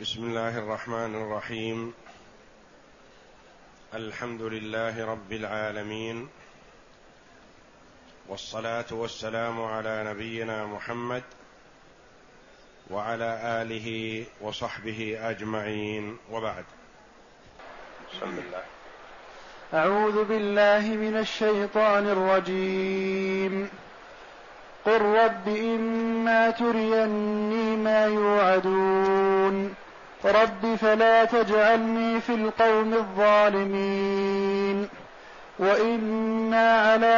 بسم الله الرحمن الرحيم. الحمد لله رب العالمين. والصلاة والسلام على نبينا محمد وعلى آله وصحبه أجمعين. وبعد. بسم الله. أعوذ بالله من الشيطان الرجيم. قل رب إما تريني ما يوعدون. رب فلا تجعلني في القوم الظالمين وإنا على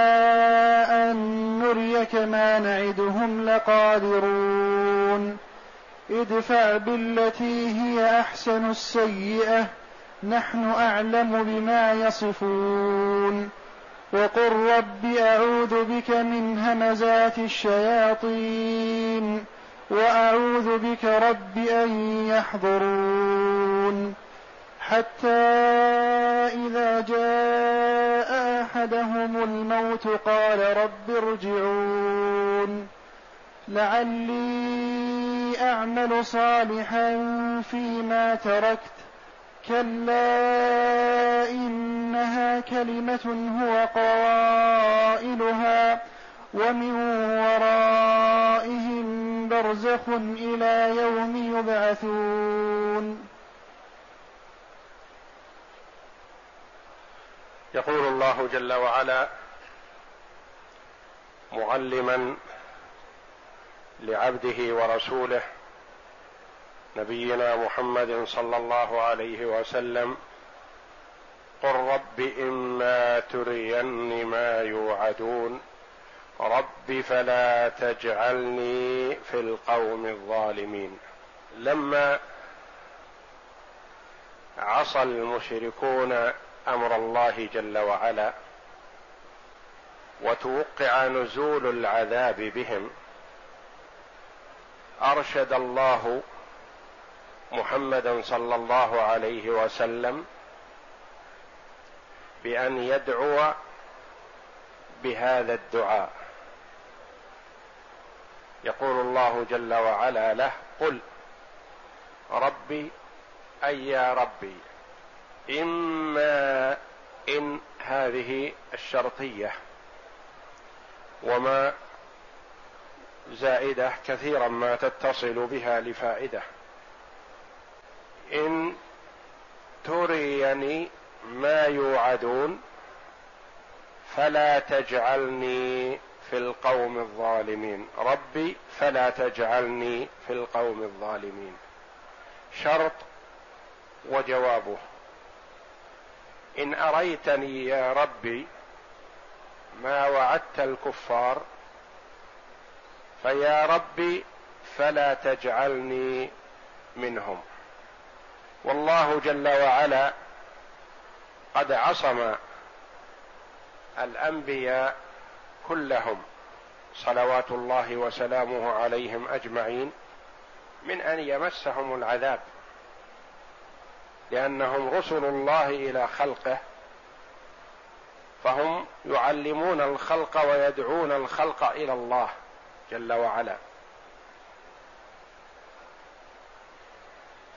أن نريك ما نعدهم لقادرون ادفع بالتي هي أحسن السيئة نحن أعلم بما يصفون وقل رب أعوذ بك من همزات الشياطين وأعوذ بك رب أن يحضرون. حتى إذا جاء أحدهم الموت قال رب ارجعون. لعلي أعمل صالحا فيما تركت. كلا إنها كلمة هو قائلها. ومن ورائهم برزخ إلى يوم يبعثون. يقول الله جل وعلا معلما لعبده ورسوله نبينا محمد صلى الله عليه وسلم قل رب إما ترين ما يوعدون. رب فلا تجعلني في القوم الظالمين. لما عصى المشركون أمر الله جل وعلا وتوقع نزول العذاب بهم أرشد الله محمدا صلى الله عليه وسلم بأن يدعو بهذا الدعاء. يقول الله جل وعلا له قل ربي أي يا ربي إما إن هذه الشرطية وما زائدة كثيرا ما تتصل بها لفائدة إن تريني ما يوعدون فلا تجعلني في القوم الظالمين. ربي فلا تجعلني في القوم الظالمين. شرط وجوابه. إن أريتني يا ربي ما وعدت الكفار فيا ربي فلا تجعلني منهم. والله جل وعلا قد عصم الأنبياء كلهم صلوات الله وسلامه عليهم أجمعين من أن يمسهم العذاب لأنهم رسل الله إلى خلقه فهم يعلمون الخلق ويدعون الخلق إلى الله جل وعلا.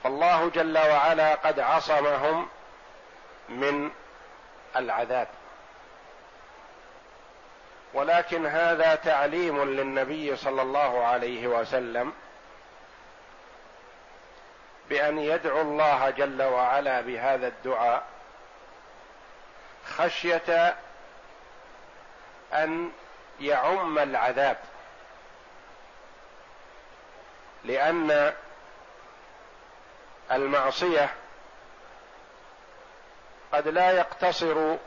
فالله جل وعلا قد عصمهم من العذاب. ولكن هذا تعليم للنبي صلى الله عليه وسلم بأن يدعو الله جل وعلا بهذا الدعاء خشية أن يعم العذاب. لأن المعصية قد لا يقتصر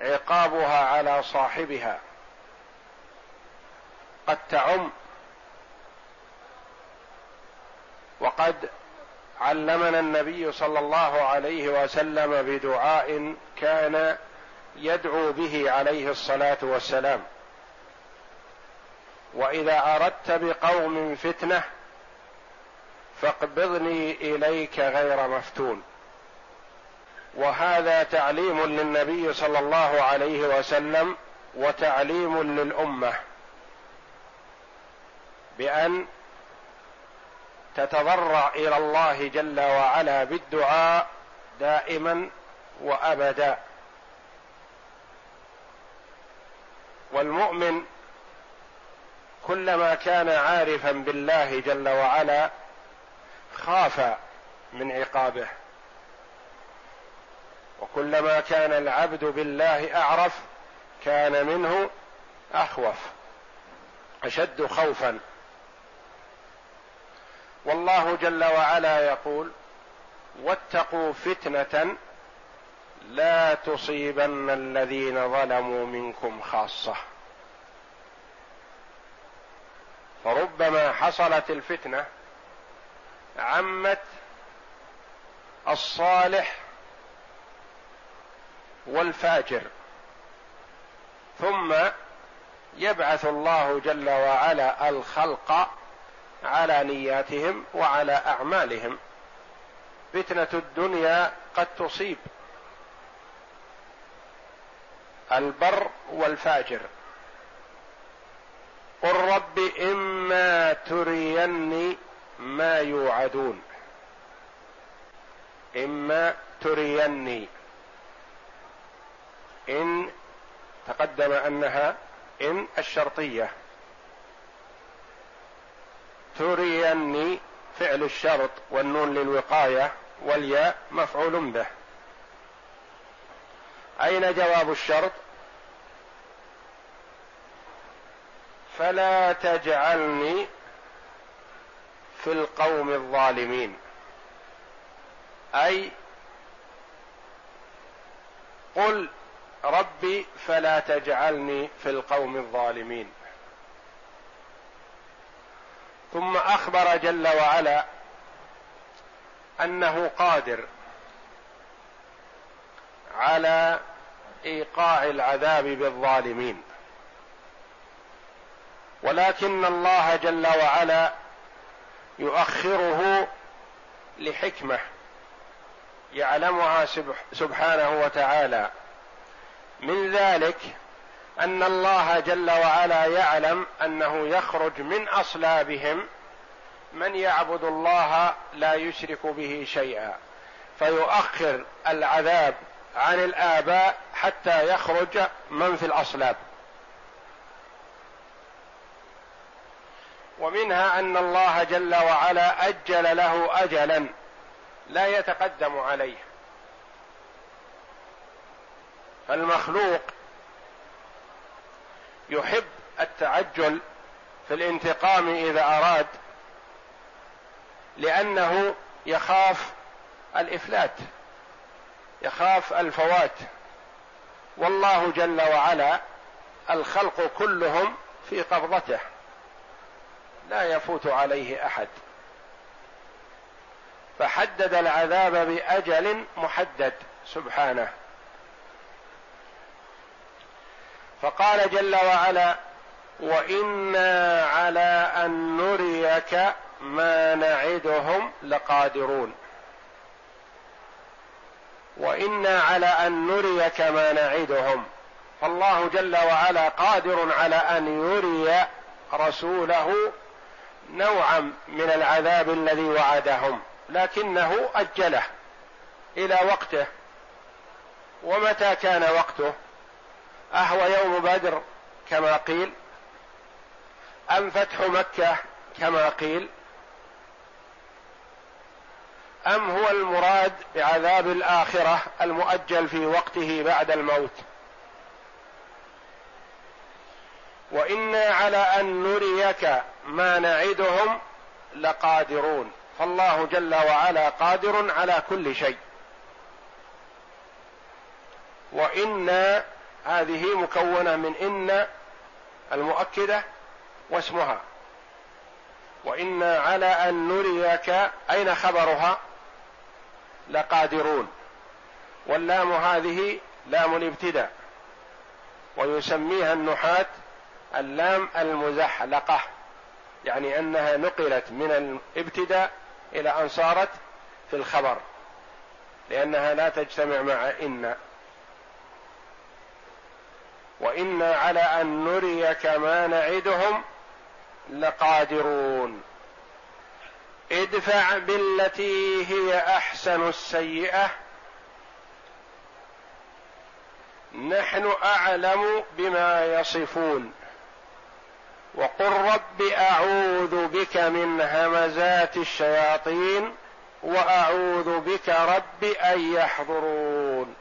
عقابها على صاحبها. قد تعم. وقد علمنا النبي صلى الله عليه وسلم بدعاء كان يدعو به عليه الصلاة والسلام. وإذا أردت بقوم فتنة فاقبضني إليك غير مفتون. وهذا تعليم للنبي صلى الله عليه وسلم وتعليم للأمة. بأن تتضرع إلى الله جل وعلا بالدعاء دائما وابدا. والمؤمن كلما كان عارفا بالله جل وعلا خاف من عقابه. وكلما كان العبد بالله أعرف كان منه أخوف أشد خوفا. والله جل وعلا يقول واتقوا فتنة لا تصيبن الذين ظلموا منكم خاصة. فربما حصلت الفتنة عمت الصالح والفاجر. ثم يبعث الله جل وعلا الخلق على نياتهم وعلى أعمالهم. فتنة الدنيا قد تصيب. البر والفاجر. قل رب إما تريني ما يوعدون. إما تريني إن تقدم أنها إن الشرطية. تريني فعل الشرط والنون للوقاية والياء مفعول به. أين جواب الشرط؟ فلا تجعلني في القوم الظالمين. أي قل ربي فلا تجعلني في القوم الظالمين. ثم أخبر جل وعلا أنه قادر على إيقاع العذاب بالظالمين. ولكن الله جل وعلا يؤخره لحكمة يعلمها سبحانه وتعالى. من ذلك أن الله جل وعلا يعلم أنه يخرج من أصلابهم من يعبد الله لا يشرك به شيئا فيؤخر العذاب عن الآباء حتى يخرج من في الأصلاب. ومنها أن الله جل وعلا أجل له اجلا لا يتقدم عليه. فالمخلوق يحب التعجل في الانتقام إذا أراد لأنه يخاف الإفلات يخاف الفوات. والله جل وعلا الخلق كلهم في قبضته لا يفوت عليه أحد. فحدد العذاب بأجل محدد سبحانه. فقال جل وعلا وأنا على ان نريك ما نعدهم لقادرون. وأنا على ان نريك ما نعدهم. فالله جل وعلا قادر على أن يري رسوله نوعا من العذاب الذي وعدهم لكنه أجله إلى وقته. ومتى كان وقته؟ أهو يوم بدر كما قيل أم فتح مكة كما قيل أم هو المراد بعذاب الآخرة المؤجل في وقته بعد الموت؟ وإنا على أن نريك ما نعدهم لقادرون فالله جل وعلا قادر على كل شيء. وإنا هذه مكونة من إن المؤكدة واسمها. وإنا على أن نريك أين خبرها؟ لقادرون. واللام هذه لام الابتداء. ويسميها النحاة اللام المزحلقة. يعني أنها نقلت من الابتداء إلى أن صارت في الخبر. لأنها لا تجتمع مع إن. وإنا على أن نريك ما نعدهم لقادرون. ادفع بالتي هي أحسن السيئة. نحن أعلم بما يصفون. وقل رب أعوذ بك من همزات الشياطين وأعوذ بك رب أن يحضرون.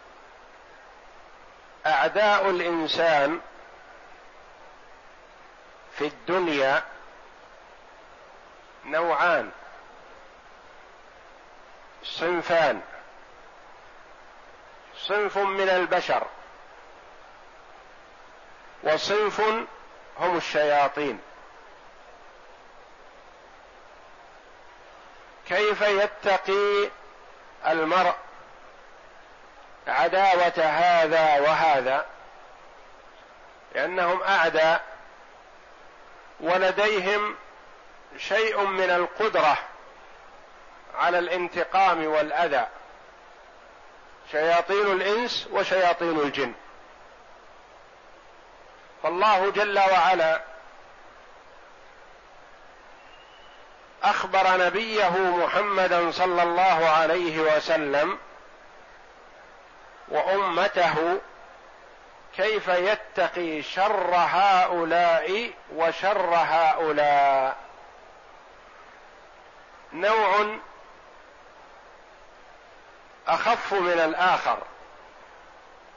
أعداء الإنسان في الدنيا نوعان. صنفان. صنف من البشر. وصنف هم الشياطين. كيف يتقي المرء عداوة هذا وهذا لأنهم اعداء ولديهم شيء من القدرة على الانتقام والأذى شياطين الإنس وشياطين الجن. فالله جل وعلا أخبر نبيه محمدا صلى الله عليه وسلم وأمته كيف يتقي شر هؤلاء وشر هؤلاء. نوع أخف من الآخر.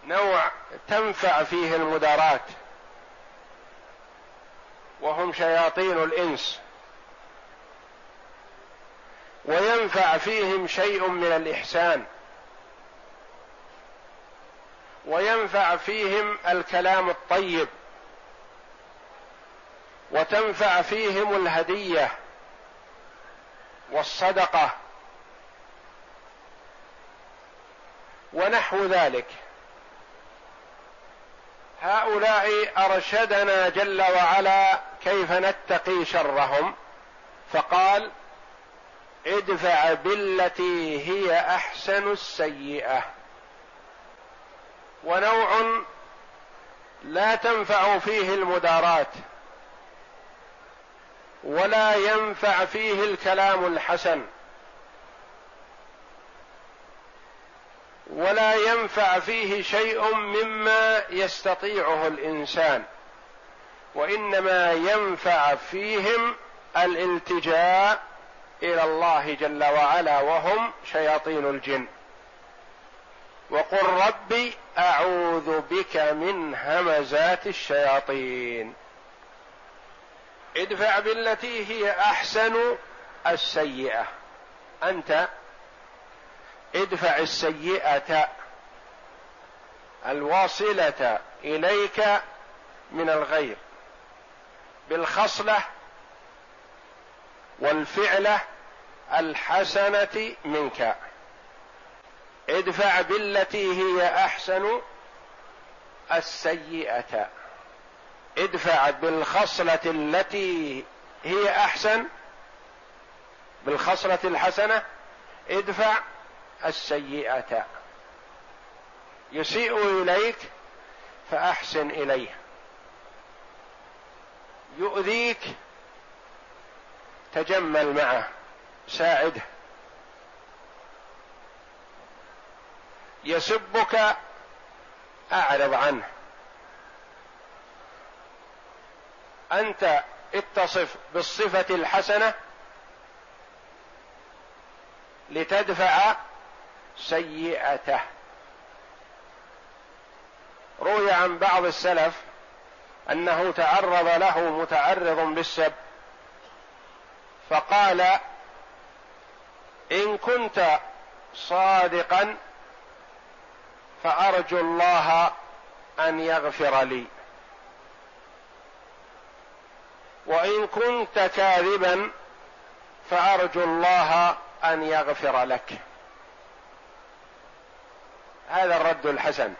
نوع تنفع فيه المدارات وهم شياطين الإنس. وينفع فيهم شيء من الإحسان. وينفع فيهم الكلام الطيب وتنفع فيهم الهدية والصدقة ونحو ذلك. هؤلاء أرشدنا جل وعلا كيف نتقي شرهم فقال ادفع بالتي هي أحسن السيئة. ونوع لا تنفع فيه المدارات ولا ينفع فيه الكلام الحسن ولا ينفع فيه شيء مما يستطيعه الإنسان وإنما ينفع فيهم الالتجاء إلى الله جل وعلا وهم شياطين الجن. وقل ربي أعوذ بك من همزات الشياطين. ادفع بالتي هي أحسن السيئة. أنت ادفع السيئة الواصلة إليك من الغير بالخصلة والفعلة الحسنة منك. ادفع بالتي هي أحسن السيئة. ادفع بالخصلة التي هي أحسن بالخصلة الحسنة ادفع السيئة. يسيء إليك فأحسن إليه. يؤذيك تجمل معه ساعده. يسبك أعرض عنه. أنت اتصف بالصفة الحسنة لتدفع سيئته. روي عن بعض السلف أنه تعرض له متعرض بالسب فقال إن كنت صادقا فأرجو الله أن يغفر لي. وإن كنت كاذبا فأرجو الله أن يغفر لك. هذا الرد الحسن.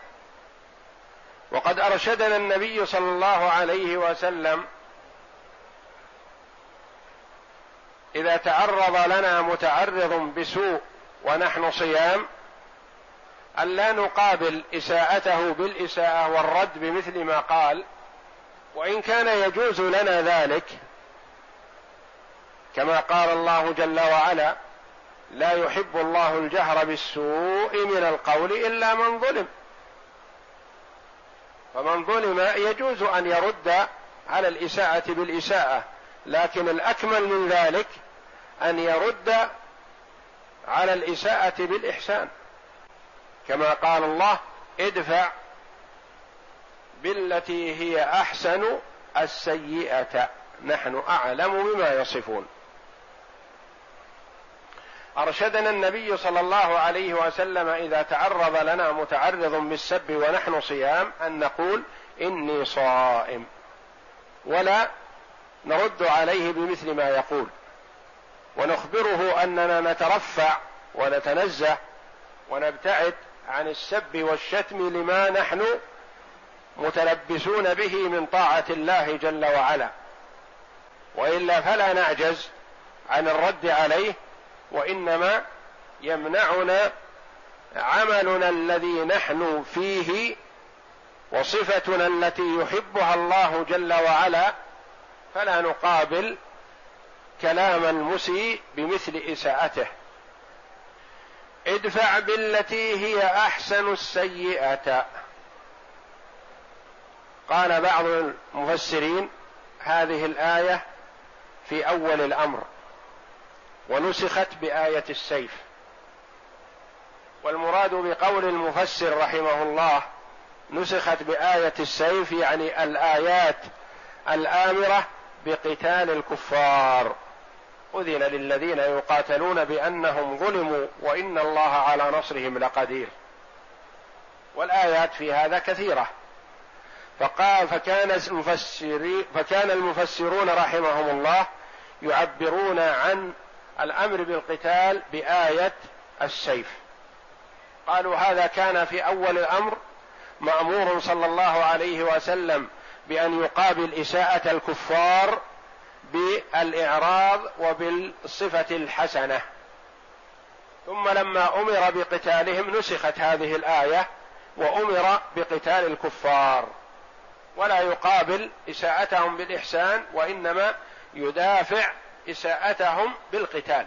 وقد أرشدنا النبي صلى الله عليه وسلم إذا تعرض لنا متعرض بسوء ونحن صيام أن لا نقابل إساءته بالإساءة والرد بمثل ما قال وإن كان يجوز لنا ذلك كما قال الله جل وعلا لا يحب الله الجهر بالسوء من القول إلا من ظلم فمن ظلم يجوز أن يرد على الإساءة بالإساءة لكن الأكمل من ذلك أن يرد على الإساءة بالإحسان. كما قال الله ادفع بالتي هي أحسن السيئة. نحن أعلم بما يصفون. أرشدنا النبي صلى الله عليه وسلم إذا تعرض لنا متعرض بالسب ونحن صيام أن نقول إني صائم. ولا نرد عليه بمثل ما يقول. ونخبره أننا نترفع ونتنزه ونبتعد عن السب والشتم لما نحن متلبسون به من طاعة الله جل وعلا. وإلا فلا نعجز عن الرد عليه وإنما يمنعنا عملنا الذي نحن فيه وصفتنا التي يحبها الله جل وعلا. فلا نقابل كلام المسيء بمثل إساءته. ادفع بالتي هي أحسن السيئة. قال بعض المفسرين هذه الآية في أول الأمر ونسخت بآية السيف. والمراد بقول المفسر رحمه الله نسخت بآية السيف يعني الآيات الآمرة بقتال الكفار. أذن للذين يقاتلون بأنهم ظلموا وإن الله على نصرهم لقدير. والآيات في هذا كثيرة. فقال فكان المفسرين فكان المفسرون رحمهم الله يعبرون عن الأمر بالقتال بآية السيف. قالوا هذا كان في أول الأمر مأمور صلى الله عليه وسلم بأن يقابل إساءة الكفار بالإعراض وبالصفة الحسنة. ثم لما أمر بقتالهم نسخت هذه الآية وأمر بقتال الكفار. ولا يقابل إساءتهم بالإحسان وإنما يدافع إساءتهم بالقتال.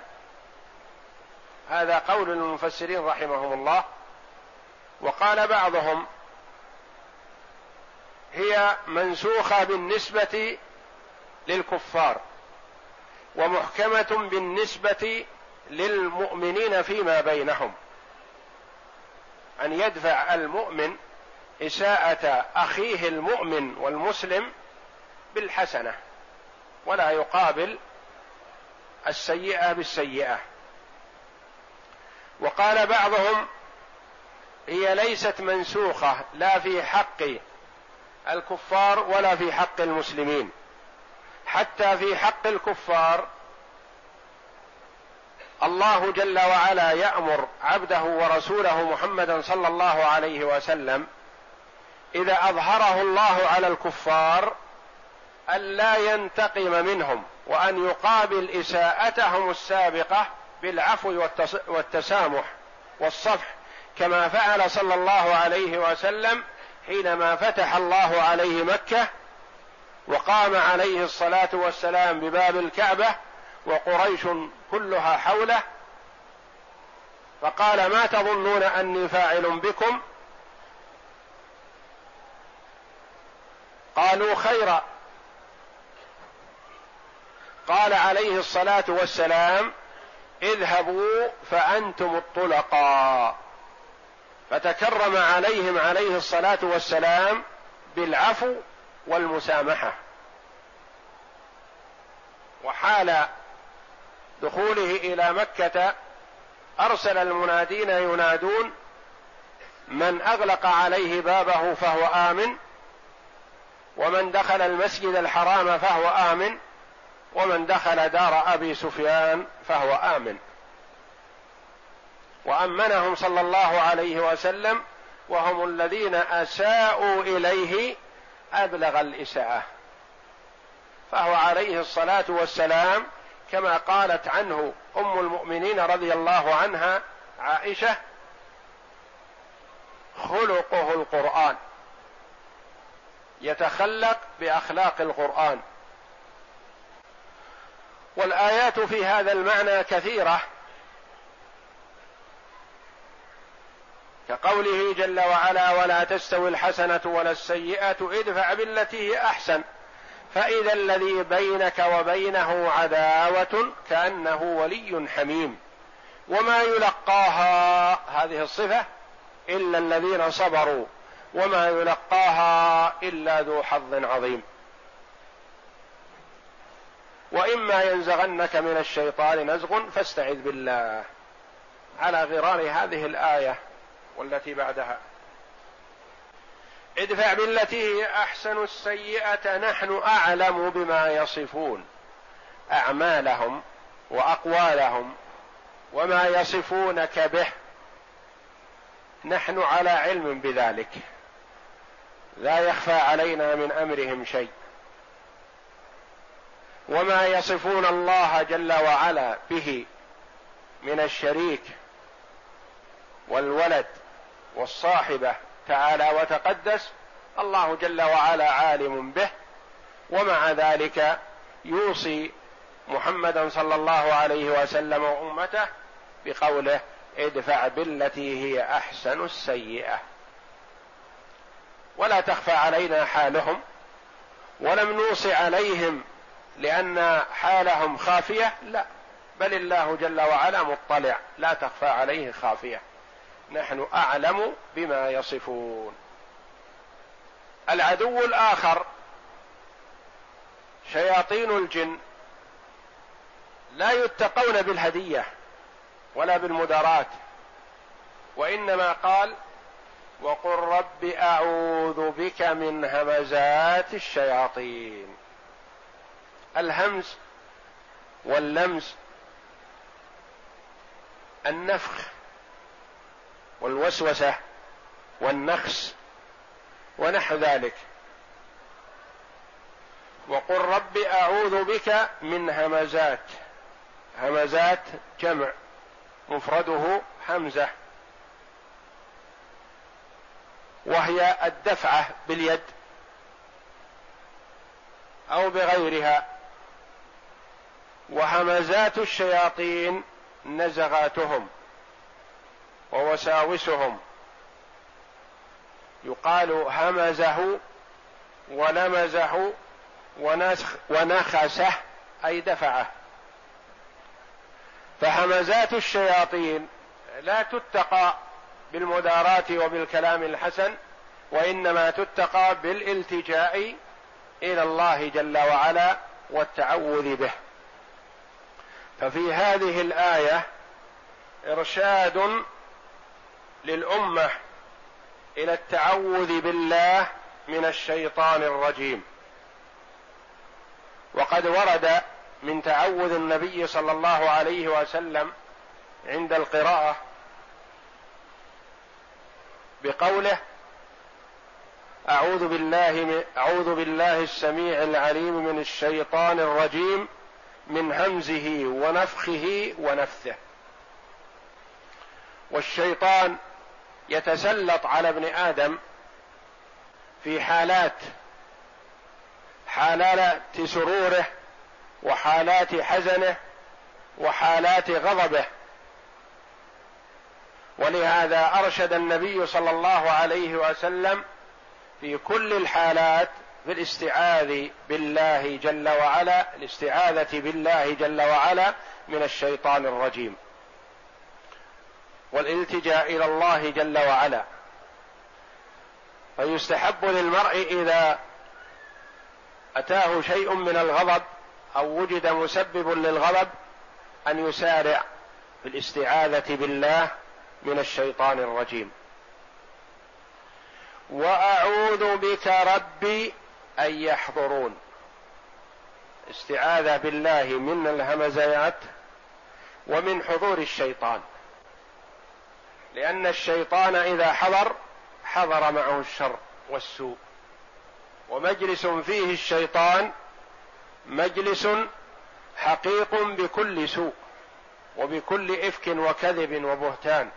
هذا قول المفسرين رحمهم الله. وقال بعضهم هي منسوخة بالنسبة للكفار ومحكمة بالنسبة للمؤمنين فيما بينهم. أن يدفع المؤمن إساءة أخيه المؤمن والمسلم بالحسنة ولا يقابل السيئة بالسيئة. وقال بعضهم هي ليست منسوخة لا في حق الكفار ولا في حق المسلمين. حتى في حق الكفار الله جل وعلا يأمر عبده ورسوله محمدا صلى الله عليه وسلم إذا أظهره الله على الكفار الا ينتقم منهم وأن يقابل إساءتهم السابقة بالعفو والتسامح والصفح كما فعل صلى الله عليه وسلم حينما فتح الله عليه مكة وقام عليه الصلاة والسلام بباب الكعبة وقريش كلها حوله فقال ما تظنون أني فاعل بكم؟ قالوا خيرا قال عليه الصلاة والسلام اذهبوا فأنتم الطلقاء. فتكرم عليهم عليه الصلاة والسلام بالعفو والمسامحة. وحال دخوله إلى مكة أرسل المنادين ينادون من أغلق عليه بابه فهو آمن ومن دخل المسجد الحرام فهو آمن ومن دخل دار أبي سفيان فهو آمن. وأمنهم صلى الله عليه وسلم وهم الذين أساءوا إليه أبلغ الإساءة. فهو عليه الصلاة والسلام كما قالت عنه أم المؤمنين رضي الله عنها عائشة خلقه القرآن. يتخلق بأخلاق القرآن. والآيات في هذا المعنى كثيرة. كقوله جل وعلا ولا تستوي الحسنة ولا السيئه ادفع بالتي هي أحسن. فإذا الذي بينك وبينه عداوة كأنه ولي حميم. وما يلقاها هذه الصفة إلا الذين صبروا وما يلقاها إلا ذو حظ عظيم. وإما ينزغنك من الشيطان نزغ فاستعذ بالله. على غرار هذه الآية والتي بعدها. ادفع بالتي هي أحسن السيئة نحن أعلم بما يصفون. أعمالهم وأقوالهم وما يصفونك به. نحن على علم بذلك. لا يخفى علينا من أمرهم شيء. وما يصفون الله جل وعلا به من الشريك والولد والصاحبة تعالى وتقدس الله جل وعلا عالم به ومع ذلك يوصي محمدا صلى الله عليه وسلم وامته بقوله ادفع بالتي هي أحسن السيئة. ولا تخفى علينا حالهم ولم نوص عليهم لأن حالهم خافية لا بل الله جل وعلا مطلع لا تخفى عليه خافية. نحن أعلم بما يصفون. العدو الآخر شياطين الجن لا يتقون بالهدية ولا بالمدارات وإنما قال وقل رب أعوذ بك من همزات الشياطين. الهمز واللمز النفخ والوسوسة والنخس ونحو ذلك. وقل رب أعوذ بك من همزات همزات جمع مفرده حمزة. وهي الدفعة باليد أو بغيرها. وهمزات الشياطين نزغاتهم. ووساوسهم يقال همزه ولمزه ونخسه أي دفعه. فهمزات الشياطين لا تتقى بالمدارات وبالكلام الحسن وإنما تتقى بالالتجاء إلى الله جل وعلا والتعوذ به. ففي هذه الآية إرشاد للأمة إلى التعوذ بالله من الشيطان الرجيم. وقد ورد من تعوذ النبي صلى الله عليه وسلم عند القراءة بقوله أعوذ بالله أعوذ بالله السميع العليم من الشيطان الرجيم من همزه ونفخه ونفثه. والشيطان يتسلط على ابن آدم في حالات حالات سروره وحالات حزنه وحالات غضبه. ولهذا أرشد النبي صلى الله عليه وسلم في كل الحالات في الاستعاذ بالله جل وعلا الاستعاذة بالله جل وعلا من الشيطان الرجيم. والالتجاء إلى الله جل وعلا. فيستحب للمرء إذا أتاه شيء من الغضب أو وجد مسبب للغضب أن يسارع في الاستعاذة بالله من الشيطان الرجيم. وأعوذ بك ربي أن يحضرون. استعاذة بالله من الهمزيات ومن حضور الشيطان. لأن الشيطان إذا حضر حضر معه الشر والسوء. ومجلس فيه الشيطان مجلس حقيق بكل سوء وبكل إفك وكذب وبهتان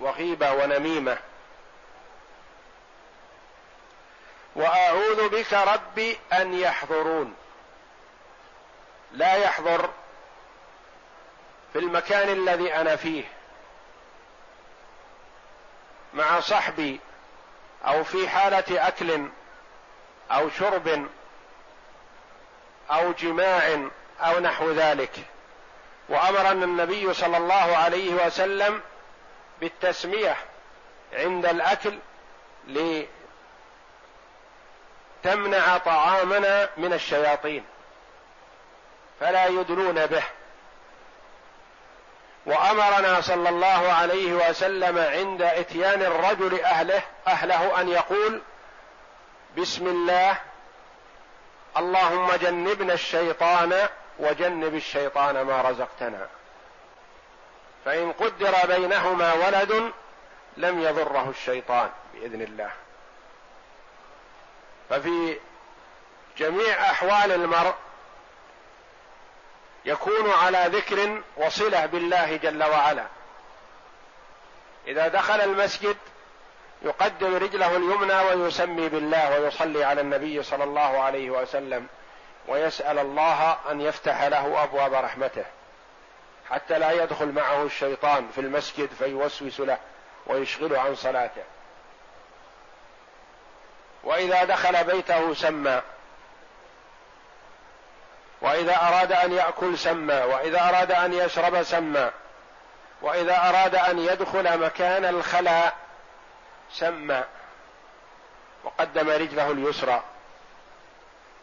وغيبة ونميمة. وأعوذ بك ربي أن يحضرون. لا يحضر في المكان الذي أنا فيه. مع صحبي أو في حالة أكل أو شرب أو جماع أو نحو ذلك. وأمرنا النبي صلى الله عليه وسلم بالتسمية عند الأكل لتمنع طعامنا من الشياطين فلا يدلون به. وأمرنا صلى الله عليه وسلم عند إتيان الرجل أهله أهله أن يقول بسم الله اللهم جنبنا الشيطان وجنب الشيطان ما رزقتنا. فإن قدر بينهما ولد لم يضره الشيطان بإذن الله. ففي جميع أحوال المرء يكون على ذكر وصلة بالله جل وعلا. إذا دخل المسجد يقدم رجله اليمنى ويسمي بالله ويصلي على النبي صلى الله عليه وسلم ويسأل الله أن يفتح له أبواب رحمته حتى لا يدخل معه الشيطان في المسجد فيوسوس له ويشغله عن صلاته. وإذا دخل بيته سمى وإذا أراد أن يأكل سمى وإذا أراد أن يشرب سمى وإذا أراد أن يدخل مكان الخلاء سمى وقدم رجله اليسرى.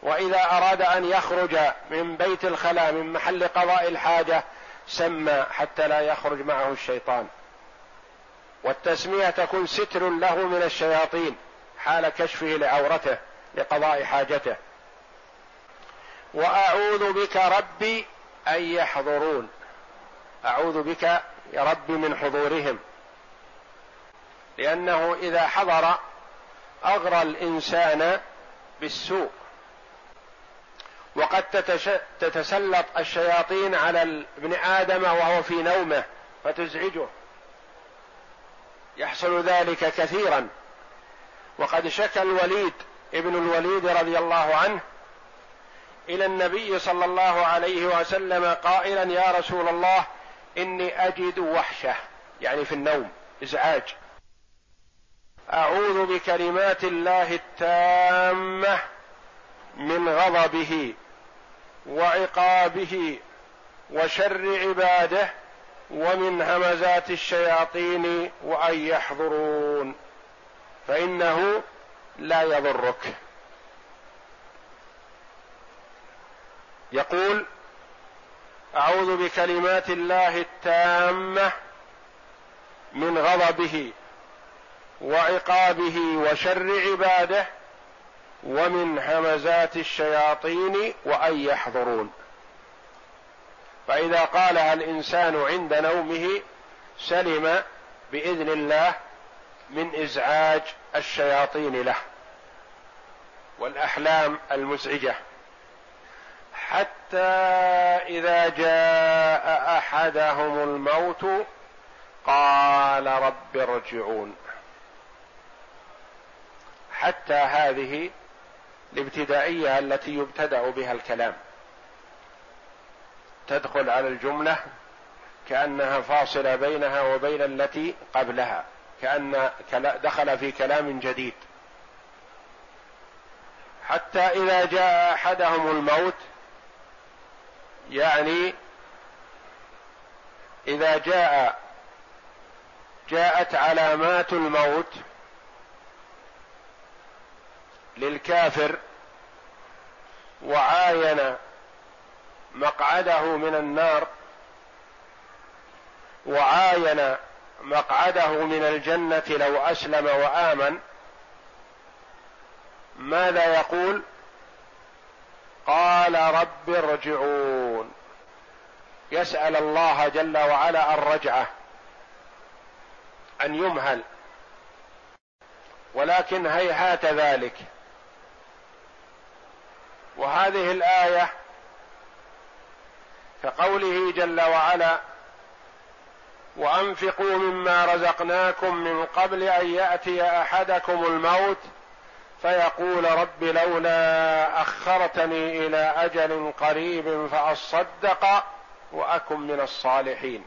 وإذا أراد أن يخرج من بيت الخلاء من محل قضاء الحاجة سمى حتى لا يخرج معه الشيطان. والتسمية تكون ستر له من الشياطين حال كشفه لعورته لقضاء حاجته. وأعوذ بك ربي أن يحضرون. أعوذ بك يا رب من حضورهم. لأنه إذا حضر أغرى الإنسان بالسوء. وقد تتسلط الشياطين على ابن آدم وهو في نومه فتزعجه. يحصل ذلك كثيرا. وقد شكى الوليد ابن الوليد رضي الله عنه إلى النبي صلى الله عليه وسلم قائلا يا رسول الله إني أجد وحشه. يعني في النوم إزعاج. أعوذ بكلمات الله التامة من غضبه وعقابه وشر عباده ومن همزات الشياطين وأن يحضرون فإنه لا يضرك. يقول أعوذ بكلمات الله التامة من غضبه وعقابه وشر عباده ومن همزات الشياطين وأن يحضرون. فإذا قالها الإنسان عند نومه سلم بإذن الله من إزعاج الشياطين له والأحلام المزعجة. حتى إذا جاء أحدهم الموت قال رب ارجعون. حتى هذه الابتدائية التي يبتدأ بها الكلام. تدخل على الجملة كأنها فاصلة بينها وبين التي قبلها كأن دخل في كلام جديد. حتى إذا جاء أحدهم الموت يعني إذا جاء جاءت علامات الموت للكافر وعاين مقعده من النار وعاين مقعده من الجنة لو أسلم وآمن ماذا يقول؟ قال رب ارجعون. يسأل الله جل وعلا الرجعه أن يمهل. ولكن هيهات ذلك. وهذه الآية كقوله جل وعلا وأنفقوا مما رزقناكم من قبل أن يأتي أحدكم الموت فيقول رب لولا أخرتني إلى أجل قريب فأصدق وأكن من الصالحين.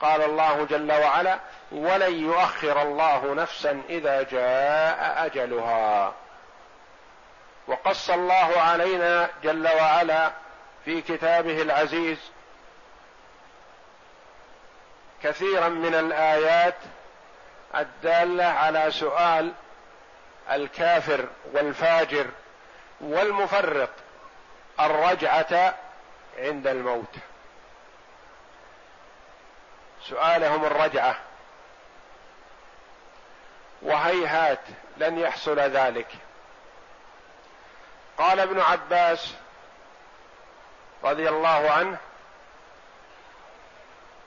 قال الله جل وعلا ولن يؤخر الله نفسا إذا جاء أجلها وقص الله علينا جل وعلا في كتابه العزيز كثيرا من الآيات الدالة على سؤال الكافر والفاجر والمفرط الرجعة عند الموت. سؤالهم الرجعة. وهيهات لن يحصل ذلك. قال ابن عباس رضي الله عنه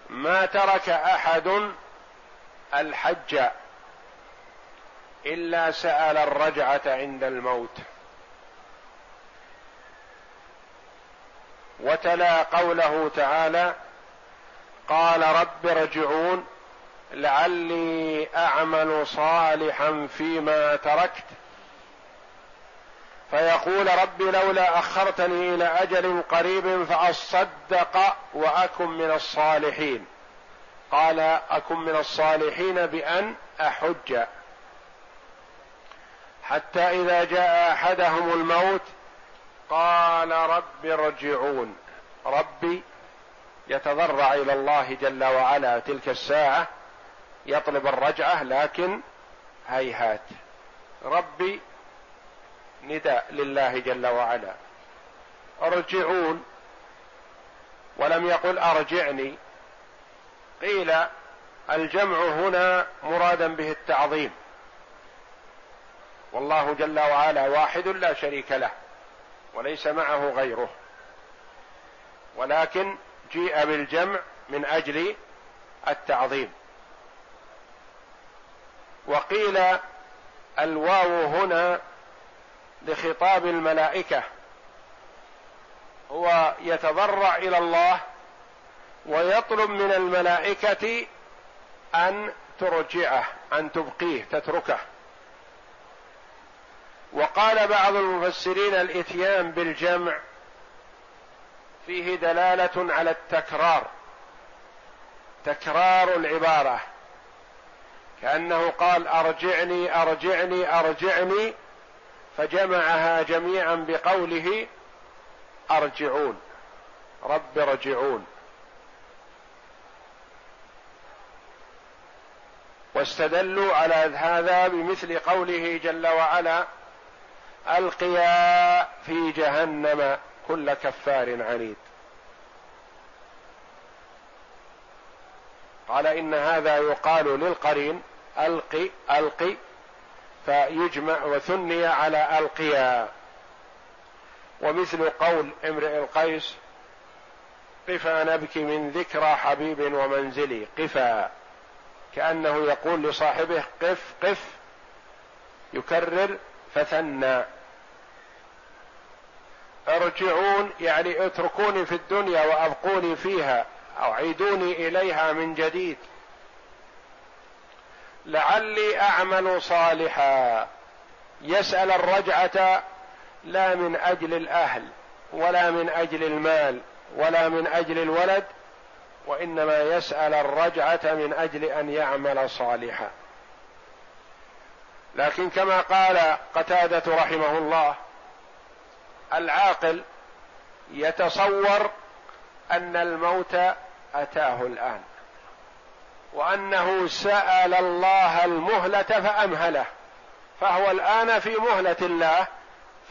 ما ترك أحد الحج إلا سأل الرجعة عند الموت. وتلا قوله تعالى قال رب ارجعون لعلي أعمل صالحا فيما تركت. فيقول رب لولا أخرتني إلى أجل قريب فأصدق وأكن من الصالحين. قال أكن من الصالحين بأن أحج. حتى إذا جاء أحدهم الموت قال رب ارجعون. ربي يتضرع إلى الله جل وعلا تلك الساعة يطلب الرجعة لكن هيهات. ربي نداء لله جل وعلا. ارجعون. ولم يقل أرجعني. قيل الجمع هنا مرادا به التعظيم. والله جل وعلا واحد لا شريك له وليس معه غيره. ولكن جيء بالجمع من أجل التعظيم. وقيل الواو هنا لخطاب الملائكة هو يتضرع إلى الله ويطلب من الملائكة أن ترجعه أن تبقيه تتركه. وقال بعض المفسرين الإتيان بالجمع فيه دلالة على التكرار. تكرار العبارة. كأنه قال أرجعني أرجعني أرجعني فجمعها جميعا بقوله أرجعون. رب ارجعون واستدلوا على هذا بمثل قوله جل وعلا ألقيا في جهنم كل كفار عنيد. قال إن هذا يقال للقرين ألقي ألقي فيجمع وثني على ألقيا. ومثل قول امرئ القيس قفا نبكي من ذكرى حبيب ومنزلي قفا. كأنه يقول لصاحبه قف قف. يكرر فثنى. أرجعون يعني اتركوني في الدنيا وأبقوني فيها أو عيدوني إليها من جديد. لعلي أعمل صالحا. يسأل الرجعة لا من أجل الأهل ولا من أجل المال ولا من أجل الولد وإنما يسأل الرجعة من أجل أن يعمل صالحا. لكن كما قال قتادة رحمه الله العاقل يتصور أن الموت أتاه الآن وأنه سأل الله المهلة فأمهله فهو الآن في مهلة الله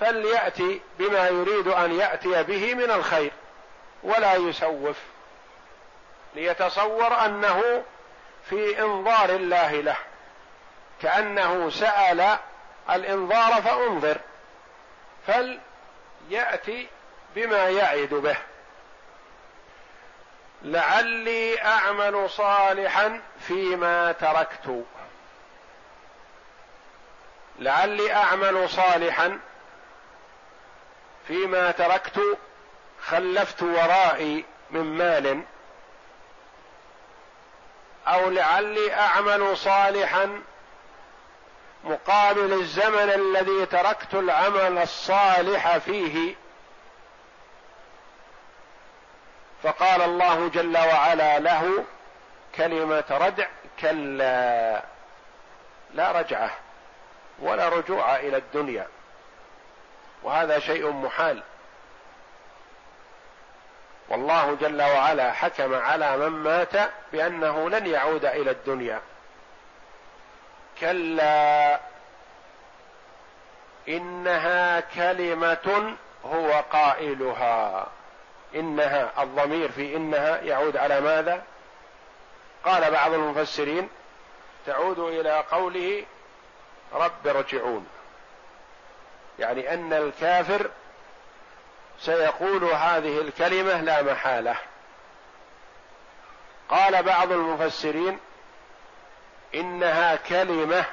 فليأتي بما يريد أن يأتي به من الخير ولا يسوف ليتصور أنه في إنظار الله له كأنه سأل الإنظار فأنظر فلياتي بما يعد به. لعلي أعمل صالحا فيما تركت. لعلي أعمل صالحا فيما تركت خلفت ورائي من مال. أو لعلي أعمل صالحا مقابل الزمن الذي تركت العمل الصالح فيه. فقال الله جل وعلا له كلمة ردع كلا. لا رجعة ولا رجوع إلى الدنيا. وهذا شيء محال. والله جل وعلا حكم على من مات بأنه لن يعود إلى الدنيا. كلا. إنها كلمة هو قائلها. إنها الضمير في إنها يعود على ماذا؟ قال بعض المفسرين تعود إلى قوله رب ارجعون. يعني أن الكافر سيقول هذه الكلمة لا محالة. قال بعض المفسرين إنها كلمة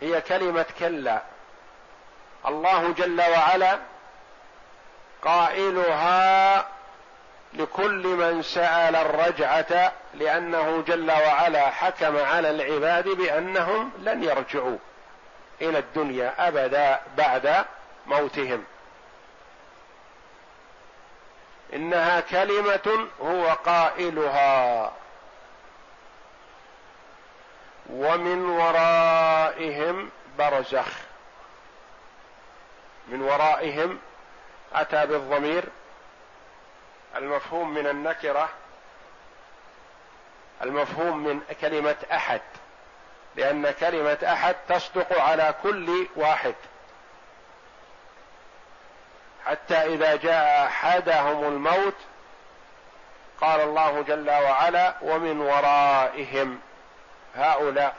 هي كلمة كلا. الله جل وعلا قائلها لكل من سأل الرجعة لأنه جل وعلا حكم على العباد بأنهم لن يرجعوا إلى الدنيا أبدا بعد موتهم. إنها كلمة هو قائلها. ومن ورائهم برزخ. من ورائهم أتى بالضمير المفهوم من النكرة المفهوم من كلمة أحد لأن كلمة أحد تصدق على كل واحد. حتى إذا جاء أحدهم الموت قال الله جل وعلا ومن ورائهم. هؤلاء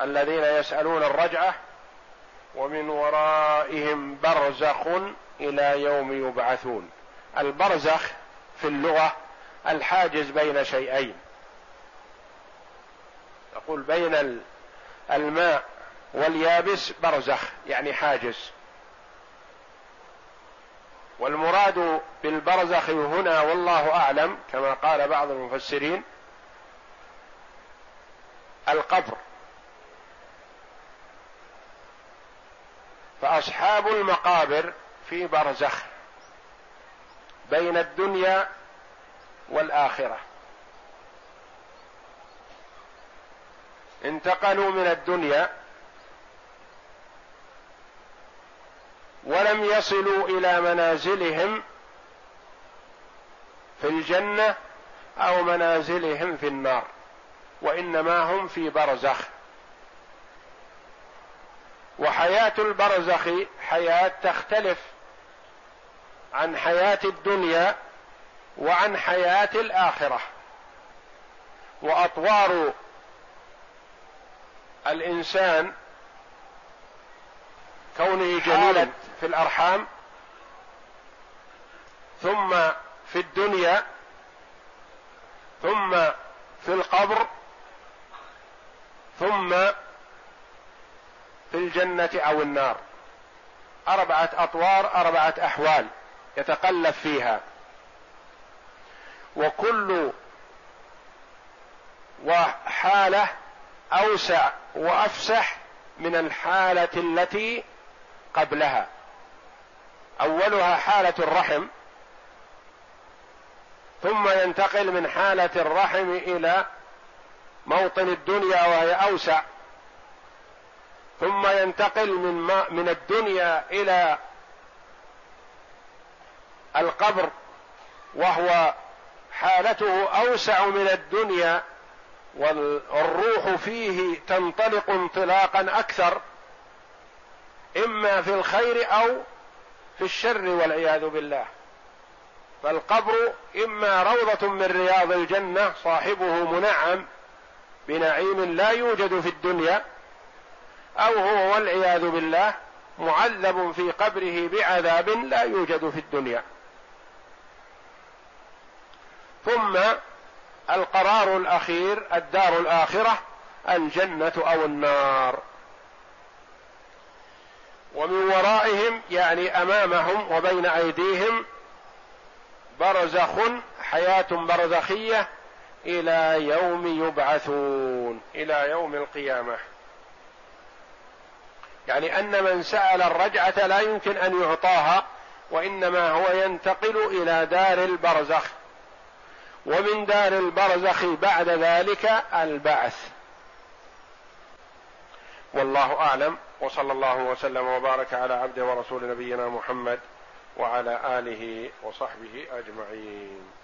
الذين يسألون الرجعة ومن ورائهم برزخ إلى يوم يبعثون. البرزخ في اللغة الحاجز بين شيئين. يقول بين الماء واليابس برزخ يعني حاجز. والمراد بالبرزخ هنا والله أعلم كما قال بعض المفسرين القبر. فأصحاب المقابر في برزخ بين الدنيا والآخرة. انتقلوا من الدنيا ولم يصلوا إلى منازلهم في الجنة أو منازلهم في النار. وإنما هم في برزخ. وحياة البرزخ حياة تختلف عن حياة الدنيا وعن حياة الآخرة. وأطوار الإنسان كونه جميلا في الأرحام ثم في الدنيا ثم في القبر ثم في الجنة أو النار. أربعة أطوار أربعة أحوال يتقلب فيها. وكل وحالة أوسع وأفسح من الحالة التي قبلها. أولها حالة الرحم ثم ينتقل من حالة الرحم إلى موطن الدنيا وهي أوسع. ثم ينتقل من ما من الدنيا إلى القبر وهو حالته أوسع من الدنيا والروح فيه تنطلق انطلاقا أكثر إما في الخير أو في الشر والعياذ بالله. فالقبر إما روضة من رياض الجنة صاحبه منعم بنعيم لا يوجد في الدنيا أو هو والعياذ بالله معذب في قبره بعذاب لا يوجد في الدنيا. ثم القرار الأخير الدار الآخرة الجنة أو النار. ومن ورائهم يعني أمامهم وبين أيديهم برزخ حياة برزخية إلى يوم يبعثون. إلى يوم القيامة. يعني أن من سأل الرجعة لا يمكن أن يعطاها وإنما هو ينتقل إلى دار البرزخ. ومن دار البرزخ بعد ذلك البعث. والله أعلم وصلى الله وسلم وبارك على عبده ورسول نبينا محمد وعلى آله وصحبه أجمعين.